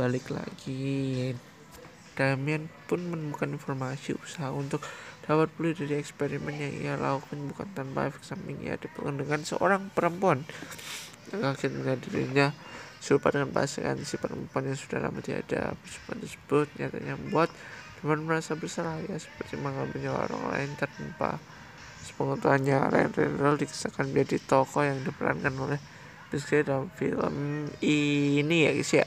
balik lagi. Damien pun menemukan informasi usaha untuk dapat pulih dari eksperimen yang ia lakukan bukan tanpa efek samping. Ia dengan seorang perempuan yang akhirnya dirinya serupa dengan pasangan si perempuan yang sudah lama tiada. Perempuan tersebut nyatanya membuat Damien merasa bersalah. Ya seperti mengambil nyawa orang lain tanpa sepengetahuannya. Ryan Reynolds dikisahkan menjadi tokoh yang diperankan oleh Rizky dalam film ini ya guys ya.